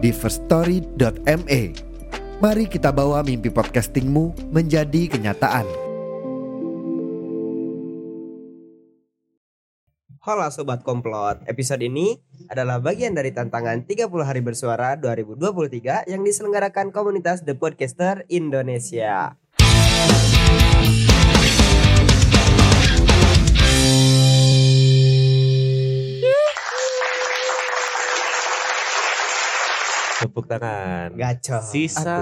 di firststory.me. Mari kita bawa mimpi podcastingmu menjadi kenyataan. Halo Sobat Komplot, episode ini adalah bagian dari tantangan 30 hari bersuara 2023 yang diselenggarakan komunitas The Podcaster Indonesia. Tepuk tangan. Gacor. Sisa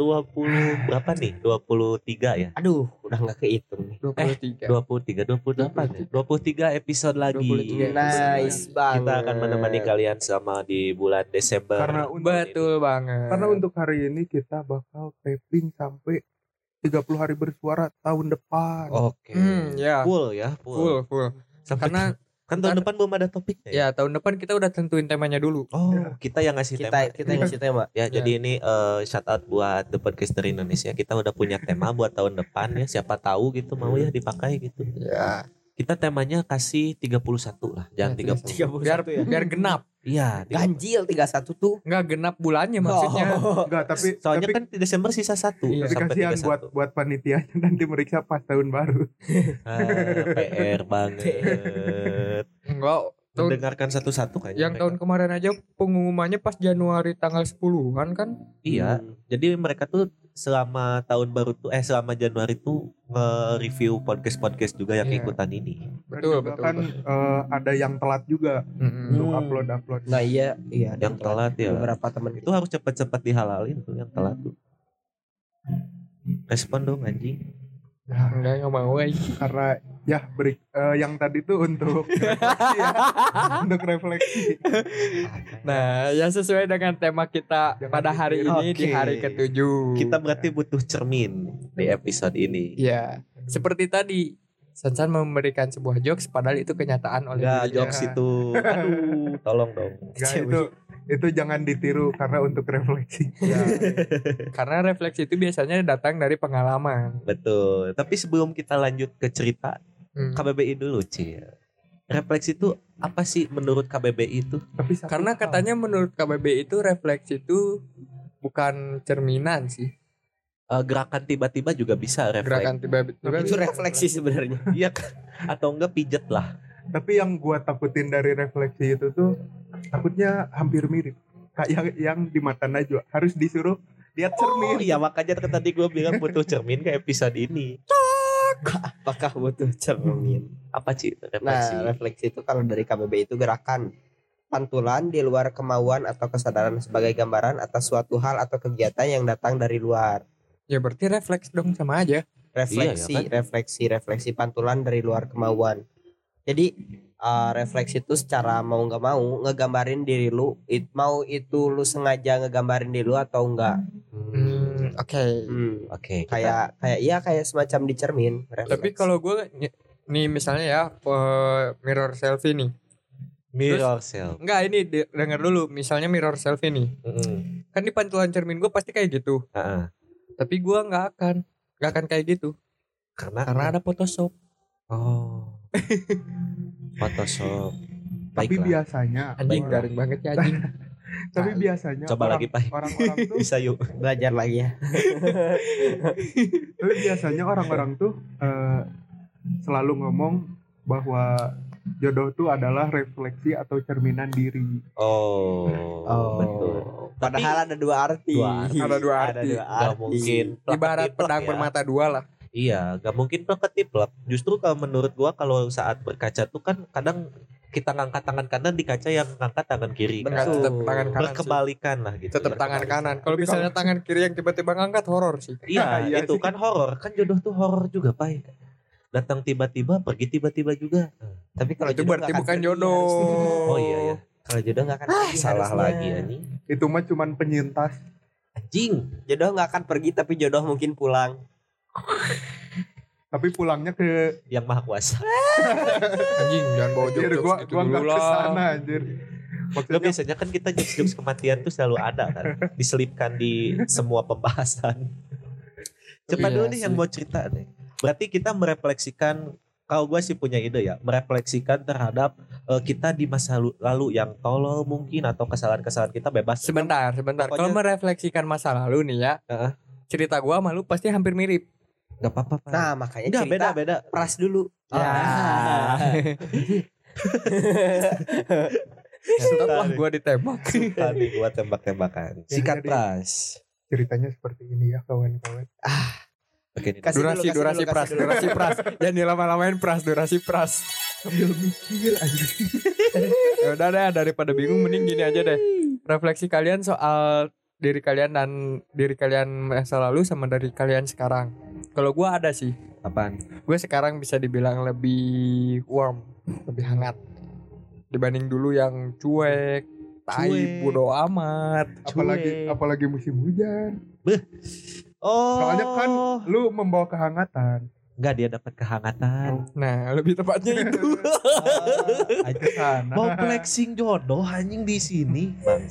20 berapa nih? 23 ya? Aduh, udah nggak kehitung nih. 23. 23, 28 ya? 23 episode lagi. 23 Nice banget. Kita akan menemani kalian selama di bulan Desember. Karena untuk Betul banget. karena untuk hari ini kita bakal taping sampai 30 hari bersuara tahun depan. Oke. Hmm, ya. Full ya, full. Full, full. Sampai Karena kan tahun depan belum ada topiknya ya? ya tahun depan kita udah tentuin temanya dulu. Oh, Ya. kita yang ngasih kita tema. kita yang ngasih tema. Ya, Ya. jadi ini eh, shout out buat The Podcaster Indonesia. Kita udah punya tema buat tahun depan ya. Siapa tahu gitu mau ya dipakai gitu. Ya. Kita temanya kasih 31 lah, jangan 30. 31 Biar ya. biar genap. Iya, 30. Ganjil 31 tuh. Enggak genap bulannya maksudnya. Oh. Enggak, tapi Soalnya tapi, kan di Desember sisa satu Iya. tapi sampai kasihan buat 31. buat panitianya nanti meriksa pas tahun baru. Ah, PR banget. Enggak. Tahun, Mendengarkan satu-satu kayaknya. yang mereka. tahun kemarin aja pengumumannya pas Januari tanggal 10-an kan? Iya. Jadi mereka tuh selama tahun baru tuh eh selama Januari tuh nge-review podcast-podcast juga yang Iya. ikutan ini. Betul, betul, kan betul. eh, ada yang telat juga Mm-mm. untuk Hmm. upload upload. Nah iya, iya ada Yang telat ya. Beberapa teman Itu harus cepet-cepet dihalalin tuh yang telat tuh. Respon dong anjing. Enggak enggak mau aja. Karena ya beri eh, yang tadi tuh untuk refleksi ya. untuk refleksi. Nah, ya sesuai dengan tema kita Jangan pada hari ini di Oke. hari ketujuh. Kita berarti butuh cermin di episode ini. Ya, seperti tadi Sansan memberikan sebuah jokes padahal itu kenyataan oleh Enggak dirinya. jokes itu. Aduh, tolong dong. Enggak itu itu jangan ditiru karena untuk refleksi. Ya. Karena refleksi itu biasanya datang dari pengalaman. Betul. Tapi sebelum kita lanjut ke cerita Hmm. KBBI dulu, Ci. Refleksi itu apa sih menurut KBBI itu? Tapi Karena hal, katanya menurut KBBI itu refleksi itu bukan cerminan sih. Eh, gerakan tiba-tiba juga bisa refleks. Gerakan tiba-tiba Tapi itu refleksi sebenarnya. Iya kan? Atau enggak pijet lah. tapi yang gua takutin dari refleksi itu tuh takutnya hampir mirip kayak yang di mata Najwa harus disuruh lihat Oh cermin. iya makanya kan tadi gue bilang butuh cermin ke episode ini. Apakah butuh cermin? Apa sih refleksi? Nah, refleksi itu kalau dari KBB itu gerakan pantulan di luar kemauan atau kesadaran sebagai gambaran atas suatu hal atau kegiatan yang datang dari luar. Ya berarti refleks dong sama aja. Refleksi, Iya, ya kan? refleksi, refleksi pantulan dari luar kemauan. Jadi uh, refleksi itu secara mau nggak mau ngegambarin diri lu, it, mau itu lu sengaja ngegambarin diri lu atau enggak. Hmm, Hmm, oke. Hmm, Oke. kayak kayak iya kayak semacam di cermin. Tapi kalau gue nih misalnya ya eh, mirror selfie nih. mirror self. Enggak ini de- denger dulu misalnya mirror selfie nih. Mm-mm. Kan di pantulan cermin gue pasti kayak gitu. Ah, ah. Tapi gue nggak akan nggak akan kayak gitu Karena karena ada Photoshop. Oh Photoshop. Tapi Baiklah. biasanya Anjing garing banget ya anjing. tapi biasanya Coba orang, lagi, Pai. orang-orang tuh Bisa yuk. belajar lagi ya. tapi biasanya orang-orang tuh eh, selalu ngomong bahwa jodoh tuh adalah refleksi atau cerminan diri. Oh, betul. Padahal ada dua arti. Dua arti. Ada dua Ada arti. dua Gak arti. mungkin Ibarat pedang ya. bermata dua lah. Iya, gak mungkin plek ketiplek. Justru kalau menurut gua kalau saat berkaca tuh kan kadang kita ngangkat tangan kanan di kaca yang ngangkat tangan kiri. Betul. tetap tangan kanan. sih. Berkebalikan lah gitu. Tetap tangan Berkebalikan. kanan. Kalau misalnya tangan kiri yang tiba-tiba ngangkat horor sih. Iya, Iya itu sih. kan horor. Kan jodoh tuh horor juga, Pai. Datang tiba-tiba, pergi tiba-tiba juga. Tapi kalau Itu jodoh berarti bukan jodoh. harus- Oh iya ya. Kalau jodoh nggak akan pergi Salah harusnya. lagi anjing. Itu mah cuman penyintas. Anjing. Jodoh nggak akan pergi tapi jodoh mungkin pulang. Tapi pulangnya ke Yang maha kuasa. Anjing jangan bawa jokes gua gitu gua dulu nggak lah. ke sana anjir. Maksudnya biasanya kan kita jokes-jokes kematian tuh selalu ada kan. Diselipkan di semua pembahasan. Coba Iya dulu nih yang mau cerita nih. Berarti kita merefleksikan kalau gue sih punya ide ya, merefleksikan terhadap eh, kita di masa lu- lalu yang tolol mungkin atau kesalahan-kesalahan kita bebas. Sebentar, sebentar. Pokoknya- Kalau merefleksikan masa lalu nih ya, Heeh. cerita gua sama lu pasti hampir mirip. Gak apa-apa. Pak. Nah makanya Enggak cerita beda beda. pras dulu. Ya. Ah. Stop lah gua ditembak. Nih gua tembak-tembakan. Ya, Sikat jadi- pras. ceritanya seperti ini ya kawan-kawan. Oke, nih. Kasih dulu, durasi, durasi dulu, pras, dulu. durasi pras. Jangan dilama-lamain pras, durasi pras. Sambil mikir anjir. Ya udah deh, daripada bingung mending gini aja deh. Refleksi kalian soal diri kalian dan diri kalian masa lalu sama dari kalian sekarang. Kalau gua ada sih. apaan? Gue sekarang bisa dibilang lebih warm, lebih hangat dibanding dulu yang cuek, tai, Cuek. bodo amat. Apalagi apalagi musim hujan. Oh. Soalnya kan lu membawa kehangatan. Enggak dia dapat kehangatan. Nah, lebih tepatnya itu. Sana. Mau flexing jodoh anjing di sini, Bang.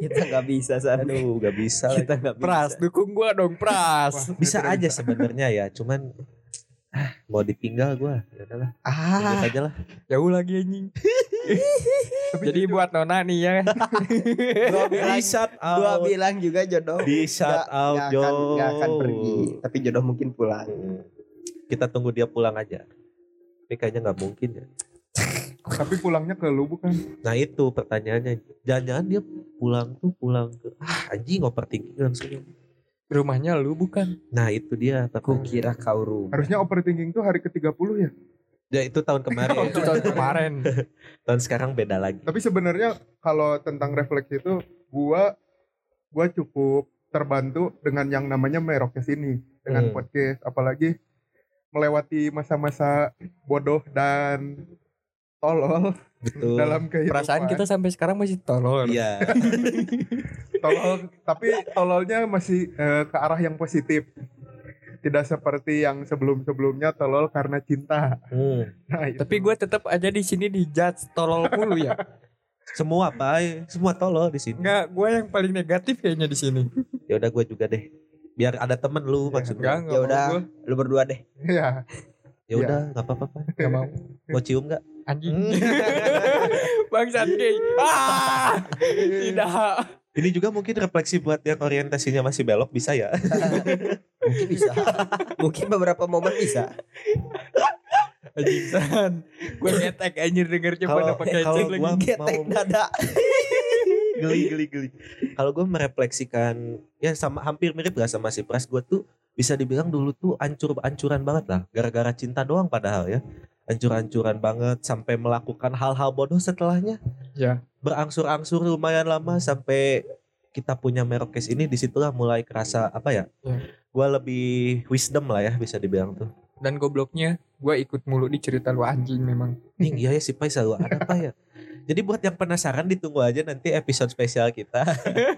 Kita nggak bisa saat Aduh, gak bisa. Kita nggak bisa. Pras, dukung gua dong, Pras. Bisa aja sebenarnya ya, cuman ah, mau ditinggal gua. Ya udahlah, Ah, lanjut aja lah. Jauh lagi anjing. Jadi buat Nona nih ya. gua bilang, gua bilang juga jodoh Di shout nggak- out, nggak Jo. akan, nggak akan pergi, tapi jodoh mungkin pulang. Hmm. Kita tunggu dia pulang aja. Tapi kayaknya nggak mungkin ya. tapi pulangnya ke lu bukan? Nah itu pertanyaannya. Jangan-jangan dia pulang tuh pulang ke ah anjing overthinking langsung. Rumahnya lu bukan. Nah itu dia. Ku pertanyaan. kira kau rumah. Harusnya overthinking tuh hari ke-30 ya. Ya itu tahun kemarin. Itu tahun kemarin. tahun sekarang beda lagi. Tapi sebenarnya kalau tentang refleksi itu gua gua cukup terbantu dengan yang namanya Merokes ini dengan Hmm. podcast apalagi melewati masa-masa bodoh dan tolol Betul. dalam kehidupan. Perasaan kita sampai sekarang masih tolol. Iya. tolol tapi tololnya masih eh, ke arah yang positif. Tidak seperti yang sebelum-sebelumnya tolol karena cinta. Hmm. Nah, itu. Tapi gue tetap aja di sini di judge tolol mulu ya. Semua apa? Semua tolol di sini. Enggak, gue yang paling negatif kayaknya di sini. Ya udah gue juga deh. Biar ada temen lu Ya, maksudnya. Ya udah, lu berdua deh. ya Ya udah, nggak apa-apa. Pak. Enggak mau. Mau cium nggak? Anjing. Bangsat gay. Ah! Tidak. Ini juga mungkin refleksi buat yang orientasinya masih belok bisa ya. Mungkin bisa. mungkin beberapa momen bisa. Anjing san. Gue ngetek anjir denger coba dapat kecil lagi. gua- Getek mau- dada. Geli geli geli. Kalau gue merefleksikan ya sama hampir mirip gak sama si Pras gue tuh bisa dibilang dulu tuh ancur-ancuran banget lah gara-gara cinta doang padahal ya ancur-ancuran banget sampai melakukan hal-hal bodoh setelahnya Ya. berangsur-angsur lumayan lama sampai kita punya merokes ini di situlah mulai kerasa apa ya Ya. gue lebih wisdom lah ya bisa dibilang tuh Dan gobloknya gue ikut mulu di cerita lu anjing memang. Nih iya ya si Pai selalu ada apa ya jadi buat yang penasaran ditunggu aja nanti episode spesial kita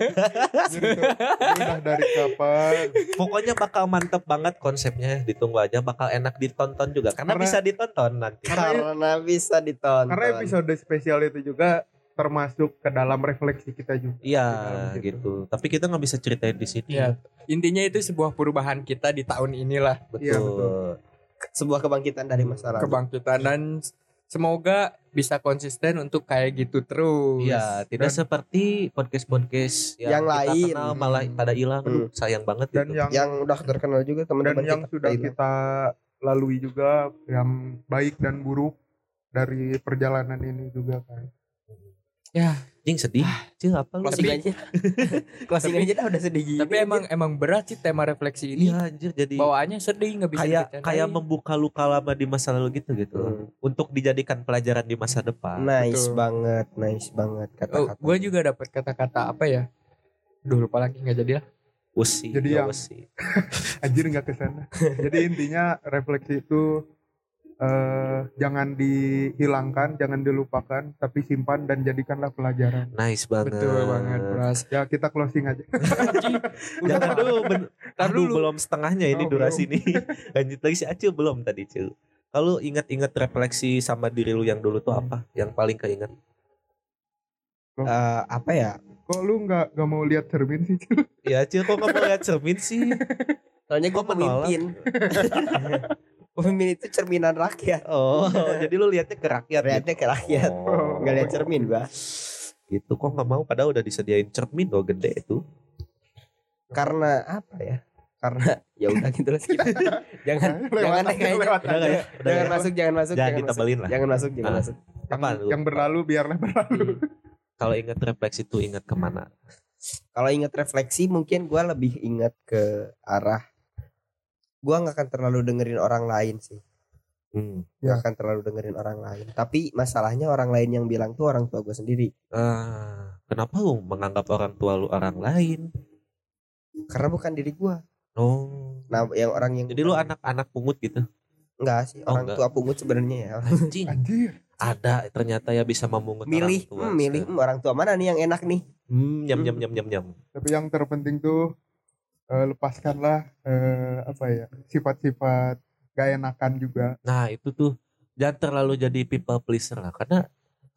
Jadi tuh, ini udah dari kapan Pokoknya bakal mantep banget konsepnya Ditunggu aja bakal enak ditonton juga Karena, Karena- bisa ditonton nanti Karena bisa ditonton. karena episode spesial itu juga termasuk ke dalam refleksi kita juga Iya Gitu. gitu Tapi kita nggak bisa ceritain di sini Iya. Intinya itu sebuah perubahan kita di tahun inilah. Betul, Iya, betul. sebuah kebangkitan dari masa lalu. Kebangkitan dan semoga bisa konsisten untuk kayak gitu terus. Iya tidak Dan- seperti podcast-podcast yang, Yang kita lain. kenal malah pada hilang Hmm. sayang banget dan gitu. yang Yang udah terkenal juga dan teman-teman yang kita. sudah Iya. kita lalui juga yang baik dan buruk dari perjalanan ini juga kan Jing sedih Cing apa lu Closing aja. Closing aja dah udah sedih gini. Tapi emang emang berat sih tema refleksi ini. Iya anjir jadi Bawaannya sedih nggak bisa kayak kayak membuka luka lama di masa lalu gitu gitu Hmm. untuk dijadikan pelajaran di masa depan. nice Betul. banget, nice banget Oh, kata-kata. gue juga dapat kata-kata apa ya? Duh lupa lagi nggak jadi lah. Usi, Jadi ya yang- usi. anjir nggak ke sana jadi intinya refleksi itu eh, jangan dihilangkan, jangan dilupakan, tapi simpan dan jadikanlah pelajaran. Nice banget. Betul banget, Bras. Ya kita closing aja. Jangan dulu, ben- Tar Aduh, dulu. belum setengahnya ini Oh, durasi ini. Lanjut lagi si Acil belum tadi, Cil. Kalau ingat-ingat refleksi sama diri lu yang dulu tuh apa? Yang paling keinget? Eh, apa ya Kok lu nggak nggak mau lihat cermin sih? Cil? Ya, Cil kok nggak mau lihat cermin sih? soalnya gue pemimpin pemimpin itu cerminan rakyat Oh, jadi lu lihatnya ke rakyat. lihatnya ke rakyat gitu. Oh. nggak lihat cermin gua Gitu kok nggak mau padahal udah disediain cermin loh gede itu. karena apa ya karena ya udah gitu lah skip. jangan Lewat jangan aja, kayaknya lewat Udah aja. nggak ya? Udah jangan ya? masuk jangan masuk Jangan jangan masuk ditebelin lah. jangan masuk jangan Ah. masuk Yang, Apa lu? yang berlalu biarlah berlalu. Hmm. Kalau ingat refleksi tuh ingat ke mana? kalau ingat refleksi mungkin gua lebih ingat ke arah gua nggak akan terlalu dengerin orang lain sih Hmm. nggak Ya. akan terlalu dengerin orang lain tapi masalahnya orang lain yang bilang tuh orang tua gue sendiri Ah, kenapa lu menganggap orang tua lu orang lain? karena bukan diri gua Oh. nah yang orang yang Jadi lu anak-anak pungut gitu. enggak sih Oh, orang enggak. tua pungut sebenarnya ya Anjing. Anjir. Ada ternyata ya bisa memungut milih orang tua. hmm, milih hmm, orang tua mana nih yang enak nih Hmm, nyam nyam nyam nyam nyam. Tapi yang terpenting tuh eh, lepaskanlah eh, apa ya sifat-sifat gak enakan juga. Nah itu tuh jangan terlalu jadi people pleaser lah karena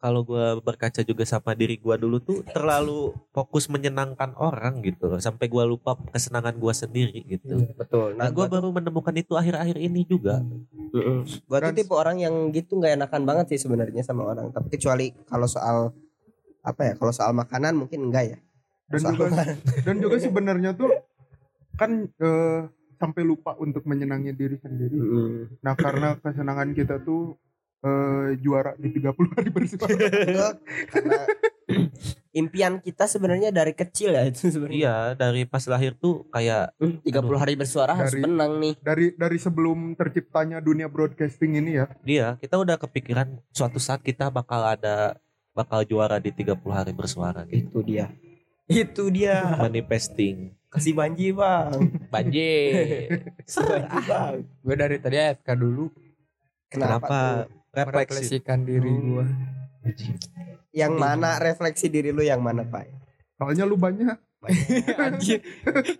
kalau gua berkaca juga sama diri gua dulu tuh terlalu fokus menyenangkan orang gitu loh sampai gua lupa kesenangan gua sendiri gitu. betul Nah, gue baru menemukan itu akhir-akhir ini juga. Gua tuh tipe orang yang gitu nggak enakan banget sih sebenarnya sama orang. Tapi kecuali kalau soal apa ya? Kalau soal makanan mungkin enggak ya. Dan Soal juga makanan. dan juga sebenarnya tuh kan eh, sampai lupa untuk menyenangi diri sendiri. Mm. Nah karena kesenangan kita tuh eh, juara di 30 hari bersuara. Enggak, karena impian kita sebenarnya dari kecil ya itu sebenarnya. Iya, dari pas lahir tuh kayak Hmm, 30 hari bersuara harus Dari- menang nih. dari dari sebelum terciptanya dunia broadcasting ini ya. dia, kita udah kepikiran suatu saat kita bakal ada bakal juara di 30 hari bersuara gitu. Itu dia. Itu dia. Manifesting. Kasih banji, Bang. Banji, Bang. Gue dari tadi AFK dulu Kenapa? Kenapa? tuh? Refleksi. merefleksikan diri gue. Yang mana refleksi diri lu yang mana, Pak? Soalnya lu banyak. Anjir.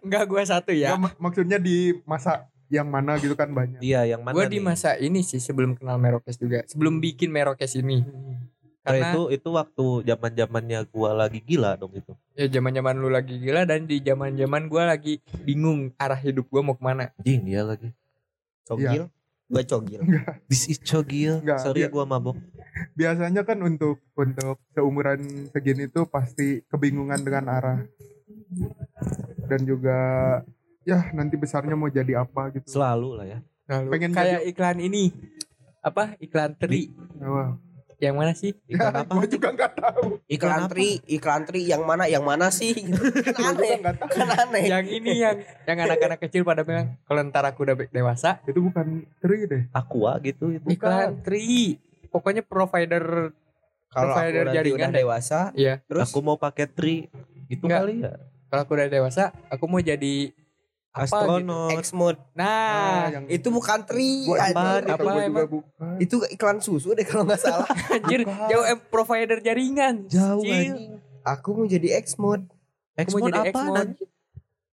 Enggak gue satu ya. Ya, mak- maksudnya di masa yang mana gitu kan banyak. Iya, yang mana Gue di masa ini sih sebelum kenal Merokes juga. Sebelum bikin Merokes ini. Oh, Karena itu itu waktu zaman zamannya gua lagi gila dong itu. ya zaman zaman lu lagi gila dan di zaman zaman gue lagi bingung arah hidup gue mau ke mana. Jing dia lagi. Cogil? Gua cogil. This is cogil. Enggak, Sorry dia- gua mabok. Biasanya kan untuk untuk seumuran segini tuh pasti kebingungan dengan arah. Dan juga ya nanti besarnya mau jadi apa gitu. Selalu lah ya. Lalu Pengen kayak iklan ini apa iklan teri Wah. Yang mana sih? Iklan Ya, apa? gua juga nggak tahu. Iklan apa? tri, iklan tri yang mana? Yang mana sih? Gitu. Kan aneh. Kan aneh. yang ini yang yang anak-anak kecil pada bilang kalau ntar aku udah dewasa Itu bukan tri deh. Aqua gitu itu. iklan tri pokoknya provider Kalau aku provider nanti jaringan udah deh. dewasa, Iya terus Aku mau pakai tri. Itu Enggak. kali ya. kalau aku udah dewasa aku mau jadi apa gitu. Astronot. Xmode. nah yang Itu bukan tri. Itu Apa gua juga emang? bukan. Itu iklan susu deh kalau nggak salah. anjir Bukan. jauh eh, provider jaringan Jauh Cil. anjing. Aku mau jadi Xmode. aku mau Xmode jadi apa anjing?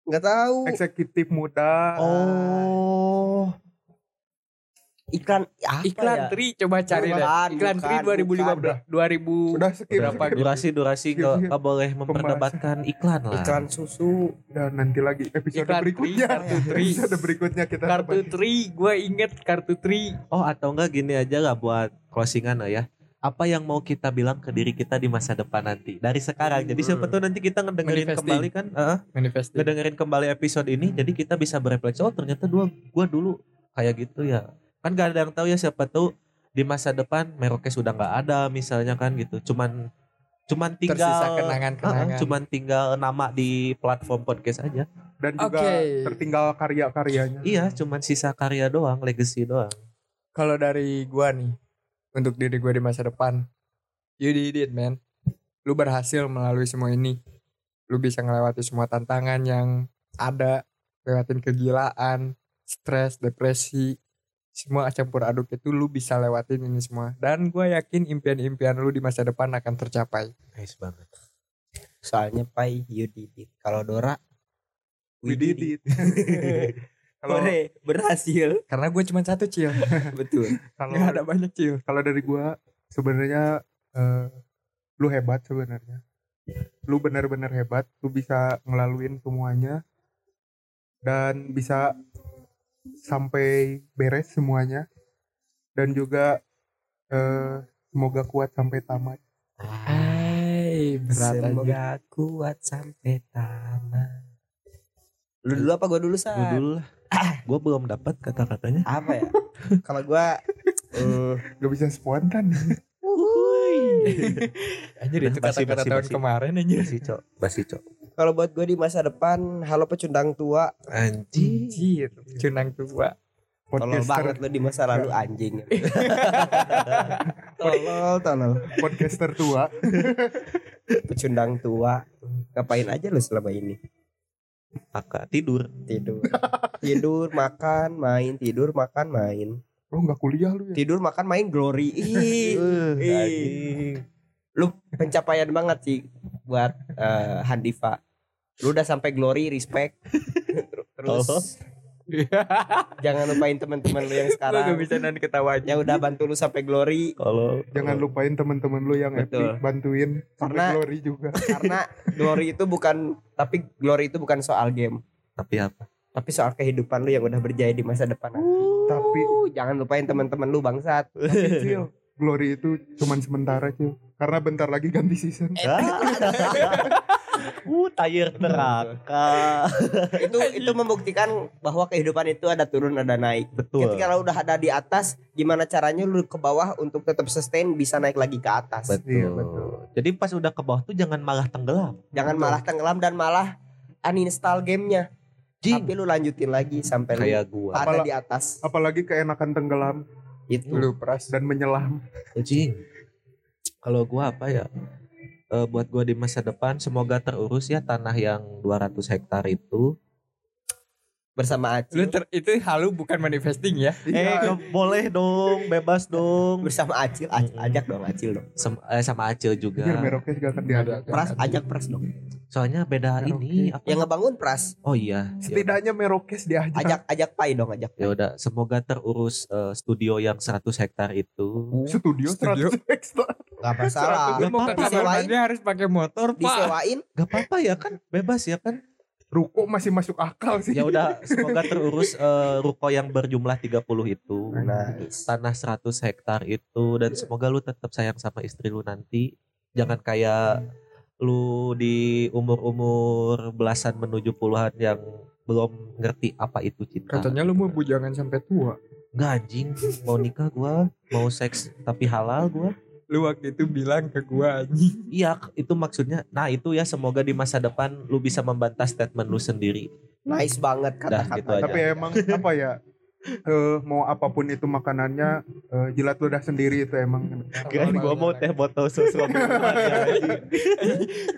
Nggak tahu. Eksekutif muda. Oh. Iklan apa iklan ya? tri coba cari deh iklan tri bukan, 2015 2000 Udah skip. Berapa skip. Durasi durasi Skip, nggak nggak boleh memperdebatkan iklan lah. Iklan susu. Dan nanti lagi episode Iklan tri, berikutnya. kartu tri. Episode berikutnya kita kartu tri gue inget kartu tri Oh atau enggak gini aja lah buat closingan lah ya. Apa yang mau kita bilang ke diri kita di masa depan nanti dari sekarang. Jadi siapa tahu nanti kita ngedengerin kembali kan, Heeh, manifesting ngedengerin kembali episode ini. Jadi kita bisa berefleksi. Oh ternyata dua gua dulu kayak gitu ya. Kan gak ada yang tahu ya siapa tahu di masa depan Merokes sudah nggak ada misalnya kan gitu. Cuman cuman tinggal tersisa kenangan-kenangan Heeh, cuman tinggal nama di platform podcast aja. Dan juga Oke. tertinggal karya-karyanya. Iya, cuman sisa karya doang, legacy doang. kalau dari gua nih untuk diri gua di masa depan you did it man lu berhasil melalui semua ini lu bisa ngelewati semua tantangan yang ada lewatin kegilaan stres depresi semua campur aduk itu lu bisa lewatin ini semua dan gue yakin impian-impian lu di masa depan akan tercapai Nice banget. Soalnya Pai you did it. Kalau Dora We did it. Kalau berhasil. karena gue cuma satu cil Betul. kalau ada banyak cil kalau dari gua sebenarnya eh, lu hebat sebenarnya. Lu benar-benar hebat, lu bisa ngelaluin semuanya dan bisa sampai beres semuanya dan juga eh, semoga kuat sampai tamat. Hai berat aja Semoga kuat sampai tamat. Lu dulu apa gua dulu Gue sa? dulu lah. Gue belum dapat kata-katanya. Apa ya? Kalau gua eh, Gak bisa spontan. anjir itu kata-kata tahun basi. kemarin anjir Basi cok, basi cok. Kalau buat gue di masa depan, halo pecundang tua, Anjing. anjir cunang tua tolol banget lu di masa lalu anjing. tolol, tolol. podcaster tua. Pecundang tua. Ngapain aja lu selama ini? Maka tidur. Tidur. Tidur, makan, main, tidur, makan, main. Lu nggak kuliah lu ya? Tidur, makan, main, glory. Ih, Uh, Ih. anjing. lu pencapaian banget sih buat eh, Handifa. Lu udah sampai glory, respect. Terus Oh. jangan lupain teman-teman lu yang Lu gak sekarang bisa nanti ketawanya yang udah bantu lu sampai glory Kalau Jangan lupain teman-teman lu yang Betul. epic bantuin sampai Karena- glory juga. karena glory itu bukan tapi glory itu bukan soal game tapi apa? tapi soal kehidupan lu yang udah berjaya di masa depan nanti. Tapi Uh, jangan lupain teman-teman lu bangsat tapi Cil, glory itu cuman sementara Cil. Karena bentar lagi ganti season. Uh, tayar neraka. itu itu membuktikan bahwa kehidupan itu ada turun ada naik Betul. ketika lu udah ada di atas gimana caranya lu ke bawah untuk tetap sustain bisa naik lagi ke atas Betul. Iya, betul. Jadi pas udah ke bawah tuh jangan malah tenggelam. jangan malah tenggelam dan malah uninstall gamenya tapi lu lanjutin lagi sampai lu Kayak gua. ada Apala- di atas Apalagi keenakan tenggelam itu lu pras dan menyelam. Anjing. Kalau gua apa ya? Eh, buat gua di masa depan semoga terurus ya tanah yang 200 hektar itu. Bersama lu Acil ter, itu halu bukan manifesting ya Eh, Iya. nggak boleh dong, bebas dong. bersama Acil Acil ajak dong Acil dong Sem- eh, sama Acil juga. Anjir Merauke juga akan diajak. Pras ajak Pras dong Soalnya beda Oke. ini apa? yang ngebangun Pras Oh iya. Ya Setidaknya Merokes diajak. ajak ajak Pai dong ajak Ya udah, semoga terurus eh, studio yang 100 hektar itu. Studio, Studio. 100 ekstra. Gak masalah lu mau ke apa-apa. harus pakai motor pak disewain Gak apa-apa ya kan, bebas ya kan. Ruko masih masuk akal sih. Ya udah, semoga terurus eh, ruko yang berjumlah 30 itu. nice Tanah 100 hektar itu dan semoga lu tetap sayang sama istri lu nanti. Jangan kayak lu di umur-umur belasan menuju puluhan yang belum ngerti apa itu cinta. katanya lu mau bujangan sampai tua Gak anjing, mau nikah gua, mau seks tapi halal gua. Lu waktu itu bilang ke gua anjing Iya, itu maksudnya. Nah, itu ya semoga di masa depan lu bisa membantah statement lu sendiri. nice banget Dah, kata-kata gitu aja. Tapi emang apa ya? Eh mau apa pun itu makanannya eh, jilat ludah sendiri itu emang Kan gua mau teh botol susu ya,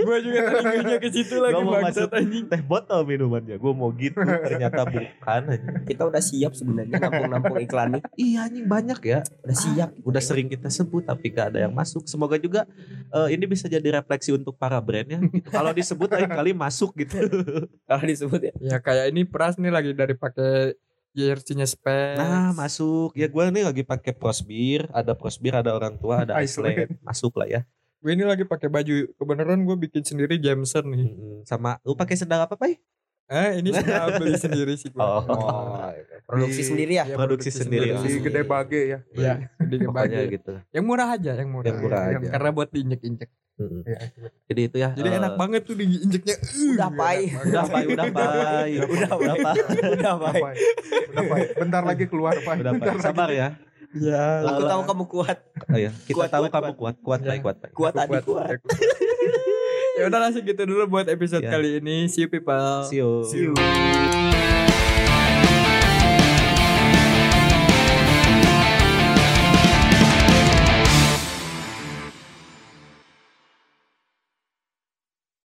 gua juga tadi ngirinya ke situ lagi Gua mau anjing teh botol minumannya. Gua mau gitu, ternyata bukan anjing. kita udah siap sebenarnya nampung-nampung iklan nih Iya anjing banyak ya. udah siap Udah sering kita sebut tapi gak ada yang masuk. Semoga juga eh, ini bisa jadi refleksi untuk para brand ya. Gitu. Kalau disebut lain kali masuk gitu. kalau disebut ya ya kayak ini pras nih lagi dari pakai jersey-nya Spurs Nah masuk. Ya gua nih lagi pakai prosbir, ada prosbir, ada orang tua, ada Iceland. Iceland. Masuk lah ya. gue ini lagi pakai baju kebenaran gue bikin sendiri Jameson nih Mm-mm. Sama lu pakai sendal apa, Pai? eh ini sudah beli sendiri sih gue Oh. produksi Di- sendiri ya Iya, produksi sendiri. si gede bage ya. Iya, di Pokoknya bagi. gitu. Yang murah aja, yang murah. Yang murah Yang aja. Karena buat diinjek-injek. Mm-mm. Iya. Jadi itu ya. Jadi eh, enak banget tuh diinjeknya. Udah, Pai. Udah Pai, udah Pai. Udah, udah Pai. udah Pai. Udah, Pai. Bentar lagi keluar, Pak. Udah Pai. Sabar ya. Ya. aku tahu kamu kuat Oh, iya. Kita Kuat, tahu kuat, kamu kuat, kuat, Pai, kuat, Pai. kuat tadi kuat ya udah langsung gitu dulu buat episode Ya. kali ini. See you people. See you. See you.